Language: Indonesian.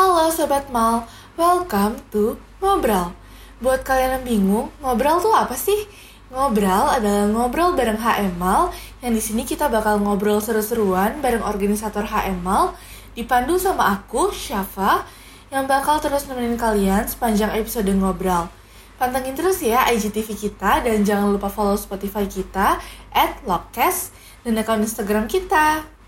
Halo Sobat Mal, welcome to Ngobrol. Buat kalian yang bingung, ngobrol tuh apa sih? Ngobrol adalah ngobrol bareng HM Mal, yang di sini kita bakal ngobrol seru-seruan bareng organisator HM Mal, dipandu sama aku, Syafa, yang bakal terus nemenin kalian sepanjang episode ngobrol. Pantengin terus ya IGTV kita dan jangan lupa follow Spotify kita at Lockcast dan akun Instagram kita.